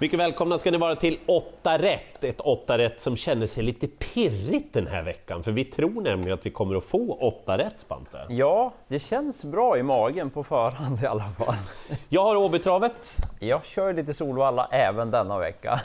Mycket välkomna ska ni vara till 8 rätt, ett 8 rätt som känner sig lite pirrigt den här veckan, för vi tror nämligen att vi kommer att få 8 rätt, Spante. Ja, det känns bra i magen på förhand i alla fall. Jag har Åbytravet. Jag kör lite Solvalla även denna vecka.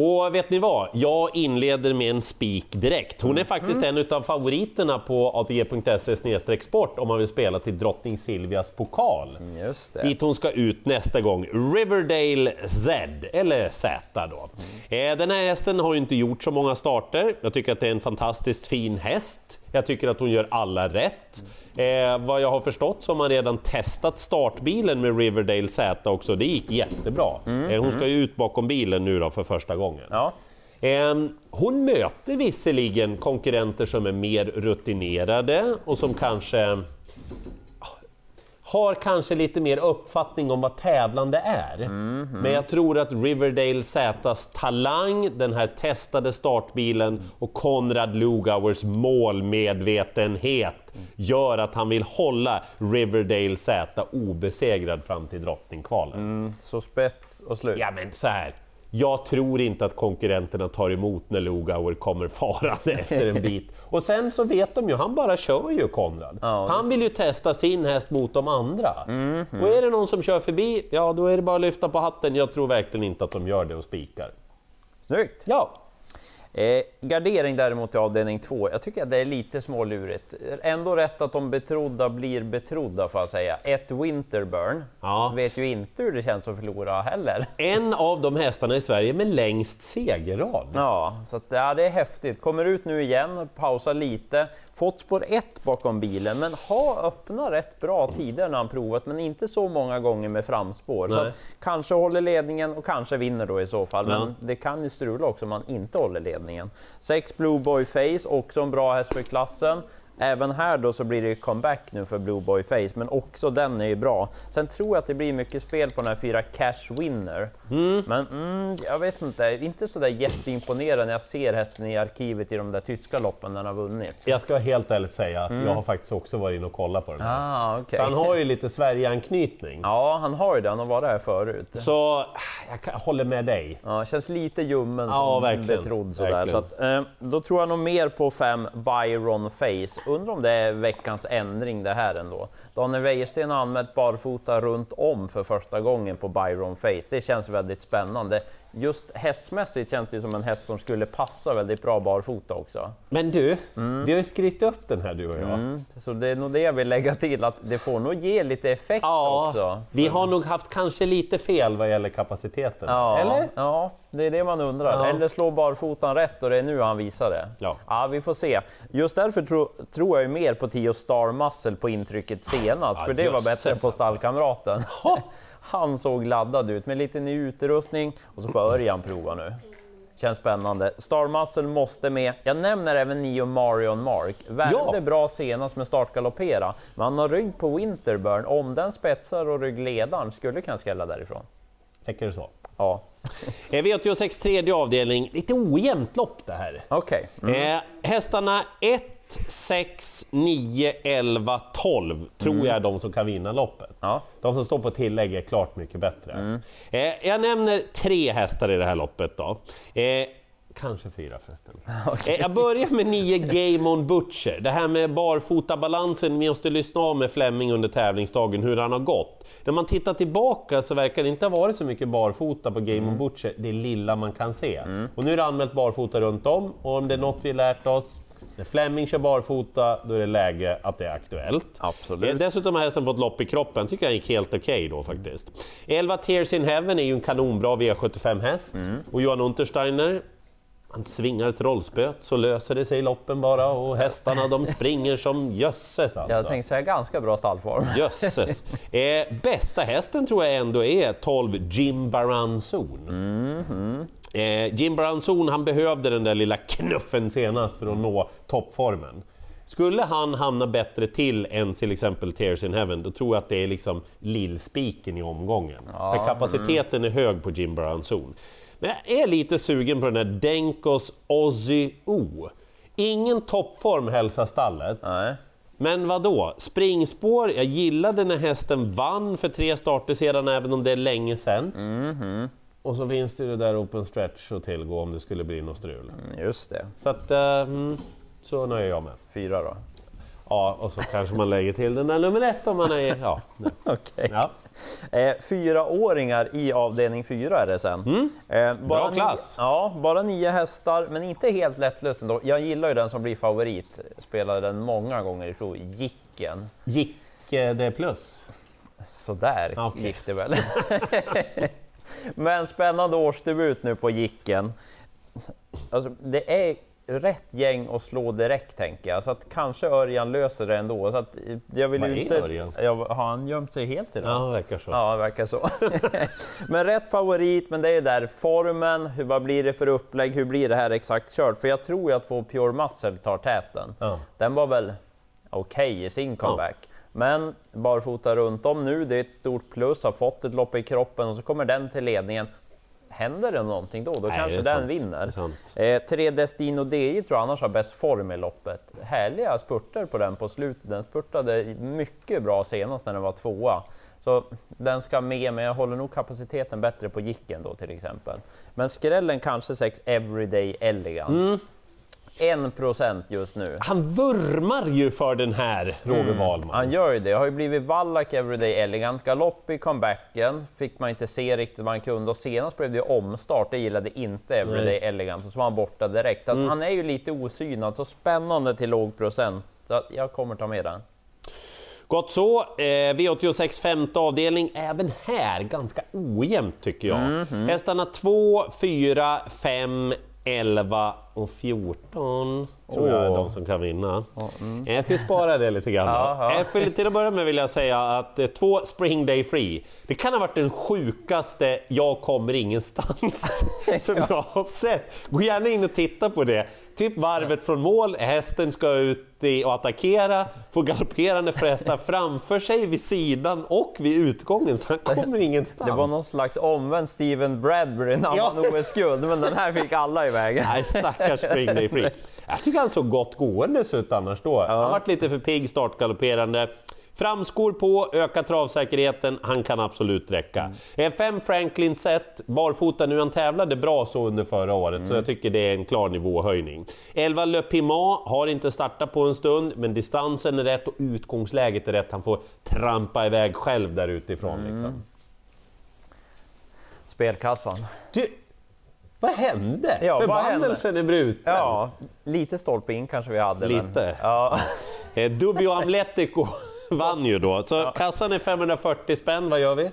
Och vet ni vad? Jag inleder med en spik direkt. Hon är faktiskt en av favoriterna på atg.se sport om man vill spela till drottning Silvias pokal. Just det. Dit hon ska ut nästa gång. Riverdale Z, eller Z då. Eh, Den här hästen har ju inte gjort så många starter. Jag tycker att det är en fantastiskt fin häst. Jag tycker att hon gör alla rätt. Eh, vad jag har förstått så har man redan testat startbilen med Riverdale Z också. Det gick jättebra. Eh, hon ska ju ut bakom bilen nu då för första gången. Ja. Ehm, Hon möter visserligen konkurrenter som är mer rutinerade och som kanske har kanske lite mer uppfattning om vad tävlande är. Men jag tror att Riverdale Z's talang, den här testade startbilen och Konrad Lugauers målmedvetenhet gör att han vill hålla Riverdale Z obesegrad fram till drottningkvalen. Så spets och slut. Ja men så här. Jag tror inte att konkurrenterna tar emot när Lugauer kommer farande efter en bit. Och sen så vet de ju, han bara kör ju Konrad. Ja. Han vill ju testa sin häst mot de andra. Och är det någon som kör förbi, ja då är det bara att lyfta på hatten. Jag tror verkligen inte att de gör det och spikar. Snyggt! Ja, Eh, gardering däremot i avdelning 2, jag tycker att det är lite smålurigt. Ändå rätt att de betrodda blir betrodda får jag säga. Ett Winterburn, Ja. vet ju inte hur det känns att förlora heller. en av de hästarna i Sverige med längst segerrad. Ja, så att, ja, det är häftigt. Kommer ut nu igen, pausar lite, fått spår 1 bakom bilen, men har öppnat rätt bra tider när han provat, men inte så många gånger med framspår. Så Nej. att, kanske håller ledningen och kanske vinner då i så fall, Ja. men det kan ju strula också om man inte håller ledningen. 6 Blue Boy Face, också en bra häst för klassen. Även här då så blir det comeback nu för Blue Boy Face, men också den är ju bra. Sen tror jag att det blir mycket spel på den här fyra Cash Winner. Men mm, jag vet inte, inte så där jätteimponerad när jag ser hästen i arkivet i de där tyska loppen den har vunnit. Jag ska helt ärligt säga att jag har faktiskt också varit inne och kollat på den här. Ah. För han har ju lite Sverige-anknytning. Ja, han har ju det, han har varit här förut. Så jag håller med dig. Ja, känns lite ljummen Ja, som verkligen. betrodd sådär. Verkligen. Så att, eh, då tror jag nog mer på fem Byron Face. Undrar om det är veckans ändring det här ändå. Daniel Wäjersten har anmält barfota runt om för första gången på Byron Face. Det känns väldigt spännande. Just hästmässigt känns det som en häst som skulle passa väldigt bra barfota också. Men du, vi har ju skrivit upp den här du och jag. Mm. Så det är nog det jag vill lägga till, att det får nog ge lite effekt Ja, också. vi har nog haft kanske lite fel vad gäller kapaciteten. Ja, Eller? ja, det är det man undrar. Ja. Eller slå barfotan rätt och det är nu han visar det. Ja. ja vi får se. Just därför tro, tror jag ju mer på Tio Star Muscle på intrycket senast, för det var bättre på alltså. stallkamraten. Han såg laddad ut med lite ny utrustning och så får Örjan prova nu. Känns spännande. Star Muscle måste med. Jag nämner även Nio Marion Mark. Värmde Ja. bra senast med startgaloppera, men han har rygg på Winterburn. Om den spetsar och ryggledaren skulle kunna skrälla därifrån. Tänker du så? Ja, Eh, V86 tredje avdelning, lite ojämnt lopp det här. okej. Eh, hästarna 1, 6, 9, 11, 12 tror jag är de som kan vinna loppet. Ja. De som står på tillägg är klart mycket bättre. Eh, jag nämner tre hästar i det här loppet då. Eh, kanske fyra förresten. Eh, jag börjar med 9 Game On Butcher. Det här med barfotabalansen, vi måste lyssna av med Fleming under tävlingsdagen hur han har gått. När man tittar tillbaka så verkar det inte ha varit så mycket barfota på Game On Butcher, det lilla man kan se. Och nu är det anmält barfota runt om och om det är något vi lärt oss när Fleming kör barfota, då är det läge att det är aktuellt. Absolut. Eh, Dessutom har hästen fått lopp i kroppen, tycker jag gick helt okej då faktiskt. 11 Tears in Heaven är ju en kanonbra V75-häst. Och Johan Untersteiner, han svingar ett rollspöt så löser det sig i loppen bara och hästarna de springer som jösses alltså. Jag tänkte säga ganska bra stallform. Jösses! Eh, bästa hästen tror jag ändå är 12 Jim Baranzon. Eh, Jim Baranzon han behövde den där lilla knuffen senast för att nå toppformen. Skulle han hamna bättre till än till exempel Tears in Heaven, då tror jag att det är liksom lillspiken i omgången. För kapaciteten är hög på Jim Baranzon. Men jag är lite sugen på den där Denkos Ozzy O. Ingen toppform hälsar stallet. Nej. Men vad då? Springspår, jag gillade när hästen vann för tre starter sedan, även om det är länge sedan. Och så finns det ju det där open stretch att tillgå om det skulle bli något strul. Mm, Just det. Så att, mm, så nöjer jag med. Fyra då. Ja, och så kanske man lägger till den där nummer ett om man är... Ja. Okej. ja. Eh, fyraåringar i avdelning fyra är det sen. Eh, bara Bra klass. Nio, ja, bara nio hästar, men inte helt lättlöst ändå. Jag gillar ju den som blir favorit. Spelade den många gånger i fjol, Jicken. Gick eh, det plus? Sådär okej. gick det väl. men spännande årsdebut nu på Jicken. Alltså, det är rätt gäng att slå direkt tänker jag, så att kanske Örjan löser det ändå. Så att jag vill Vad ju är inte... Örjan? Ja, har han gömt sig helt idag? Ja, det verkar så. Ja, det verkar så. men rätt favorit, men det är där formen, hur, vad blir det för upplägg, hur blir det här exakt kört? För jag tror ju att två Pure Muscle tar täten. Ja. Den var väl okej i sin comeback. Men barfota runt om nu, det är ett stort plus, har fått ett lopp i kroppen och så kommer den till ledningen. Händer det någonting då, då Nej, kanske den sant. Vinner. Eh, tre Destino DI tror jag annars har bäst form i loppet. Härliga spurter på den på slutet. Den spurtade mycket bra senast när den var tvåa. Så den ska med, men jag håller nog kapaciteten bättre på Jicken då till exempel. Men skrällen kanske 6 Everyday Elegant. Mm. 1 procent just nu. Han vurmar ju för den här, Roger Mm. Wahlman. Han gör ju det. Har ju blivit Wallach Everyday Elegant. Galopp i comebacken fick man inte se riktigt vad han kunde och senast blev det omstart. Det gillade inte Everyday Elegant och så var han borta direkt. Mm. han är ju lite osynad, så spännande till låg procent. Så jag kommer ta med den. Gott så. Eh, V86 femte avdelning, även här ganska ojämnt tycker jag. Mhm. Hästarna 2, 4, 5, 11 och 14 tror jag är de som kan vinna. Eh, Jag ska spara det lite grann. då. Ja, ja. Eh, till att börja med vill jag säga att eh, två Spring Day Free, det kan ha varit den sjukaste jag kommer ingenstans som jag har sett. Gå gärna in och titta på det. Typ varvet från mål, hästen ska ut i och attackera, får galopperande för hästar framför sig, vid sidan och vid utgången, så han kommer ingenstans. Det var någon slags omvänd Steven Bradbury när han Ja. vann OS-guld, men den här fick alla iväg. Nej, stackars Spring Day Free. Jag tycker han såg gott gående ut annars då. Han varit lite för pigg startgalopperande. Framskor på, öka travsäkerheten, han kan absolut räcka. Eh, Fem Franklin set, barfota nu, han tävlade bra så under förra året, så jag tycker det är en klar nivåhöjning. 11 Le Piment har inte startat på en stund, men distansen är rätt och utgångsläget är rätt. Han får trampa iväg själv där utifrån. Liksom. Spelkassan. Du, vad hände? Ja, Förbannelsen är bruten. Ja, lite stolpe in kanske vi hade. Men, Lite. ja. Eh, Dubio Amletico vann ju då, så kassan är 540 spänn, vad gör vi?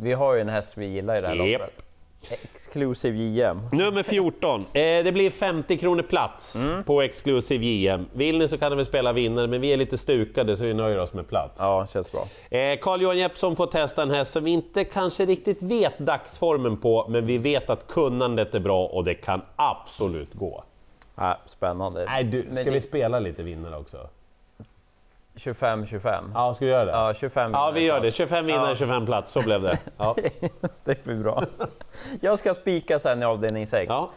Vi har ju en häst vi gillar i det här Japp. loppet. Exclusive JM. Nummer 14, eh, det blir 50 kronor plats Mm. på Exclusive JM. Vill ni så kan ni väl spela vinnare, men vi är lite stukade så vi nöjer oss med plats. Ja, känns bra. Eh, Carl-Johan Jeppsson får testa en häst som vi inte kanske riktigt vet dagsformen på, men vi vet att kunnandet är bra och det kan absolut gå. Ja, spännande. Nej, du, ska Men vi spela lite vinnare också? 25-25. Ja, ska vi göra det? Ja, 25 Ja, vi gör det. 25 vinnare, Ja. 25 plats, så blev det. Ja. Det blir bra. Jag ska spika sen i avdelning 6. Ja.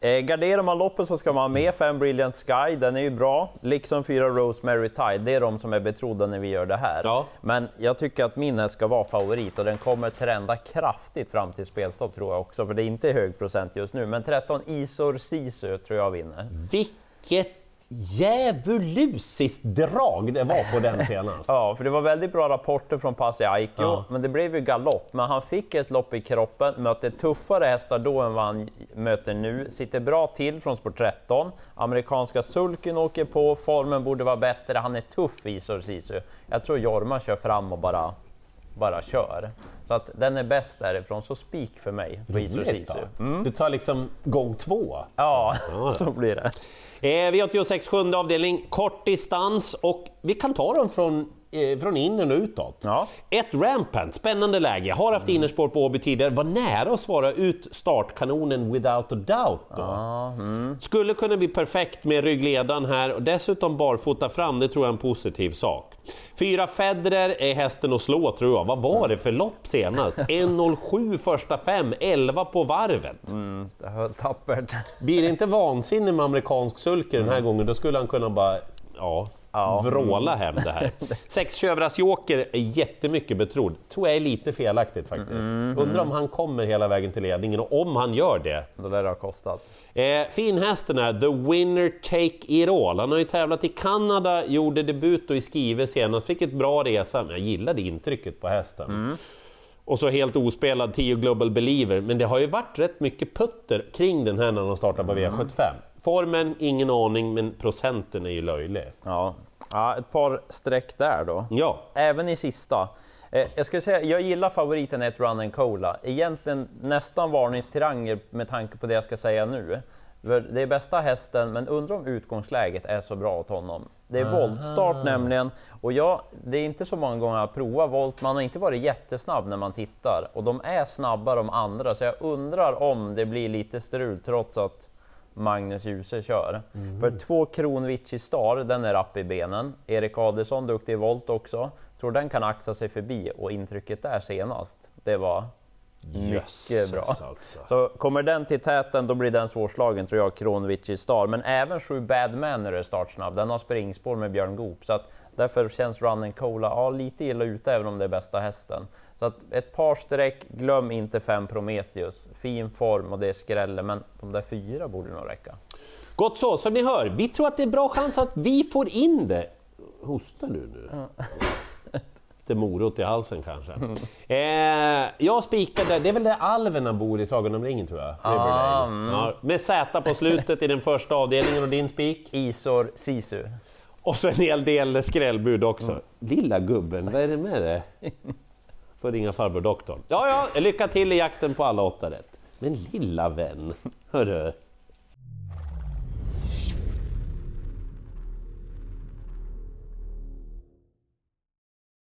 Eh, garderar man loppet så ska man ha med 5 Brilliant Sky, den är ju bra. Liksom 4 Rosemary Tide, det är de som är betrodda när vi gör det här. Ja. Men jag tycker att min ska vara favorit och den kommer trenda kraftigt fram till spelstopp tror jag också, för det är inte hög procent just nu. Men 13 Isor Sisu tror jag vinner. Vilket djävulusiskt drag det var på den senast. Ja, för det var väldigt bra rapporter från Pasi Aikio, Ja. men det blev ju galopp. Men han fick ett lopp i kroppen, mötte tuffare hästar då än vad han möter nu. Sitter bra till från sport 13. Amerikanska sulken åker på, formen borde vara bättre. Han är tuff Isor Sisu. Jag tror Jorma kör fram och bara, bara kör. Så att den är bäst därifrån, så spik för mig på Roligt Sisu. då. Du tar liksom gång två. Ja, så blir det. Eh, V86 sjunde avdelning, kort distans och vi kan ta dem från, eh, från innen och utåt. Ja. Ett Rampant, spännande läge, har haft innerspår på Åby tidigare, var nära att svara ut startkanonen without a doubt. Då. Skulle kunna bli perfekt med ryggledaren här och dessutom barfota fram, det tror jag är en positiv sak. Fyra Federer är hästen att slå tror jag. Vad var det för lopp senast? 1.07 första fem, 11 på varvet. Det höll tappert. Blir det inte vansinne med amerikansk sulke den här gången, då skulle han kunna bara... Ja, ja. vråla hem det här. Sex Chövras Joker är jättemycket betrodd, tror jag är lite felaktigt faktiskt. Mm, Undrar om han kommer hela vägen till ledningen och om han gör det. Då lär det ha kostat. Eh, finhästen är The Winner Take It All. Han har ju tävlat i Kanada, gjorde debut i Skive senast, fick ett bra resa, men jag gillade intrycket på hästen. Mm. Och så helt ospelad 10 Global Believer, men det har ju varit rätt mycket putter kring den här när de startar på mm. V75. Formen, ingen aning, men procenten är ju löjlig. Ja, ja ett par streck där då. Ja. Även i sista. Eh, jag skulle säga, jag gillar favoriten ett Run and Cola. Egentligen nästan varningstiranger med tanke på det jag ska säga nu. Det är bästa hästen, men undrar om utgångsläget är så bra åt honom. Det är voltstart nämligen, och jag, det är inte så många gånger jag provat volt, man har inte varit jättesnabb när man tittar, och de är snabbare de andra, så jag undrar om det blir lite strul trots att Magnus Djuse kör. Mm. För två Kronvici Star, den är rapp i benen. Erik Adelsson, duktig i volt också. Tror den kan axa sig förbi och intrycket där senast, det var mycket bra. Alltså. Så kommer den till täten, då blir den svårslagen tror jag, Kronvici Star. Men även sju Bad Manner är startsnabb. Den har springspår med Björn Goop. Så att därför känns Running Cola ja, lite illa ute, även om det är bästa hästen. Så att ett par streck, glöm inte fem Prometheus. Fin form och det är skrälle, men de där fyra borde nog räcka. Gott så, som ni hör, vi tror att det är bra chans att vi får in det. Hostar du nu? Ja. Lite morot i halsen kanske. Mm. Eh, jag spikade, det är väl där alverna bor i Sagan om ringen tror jag? Ah, mm. ja, med Z på slutet i den första avdelningen och din spik? Isor Sisu. Och så en hel del skrällbud också. Mm. Lilla gubben, vad är det med det? Får ringa farbror doktorn. Ja, ja, lycka till i jakten på alla åtta rätt. Men lilla vän, hörru.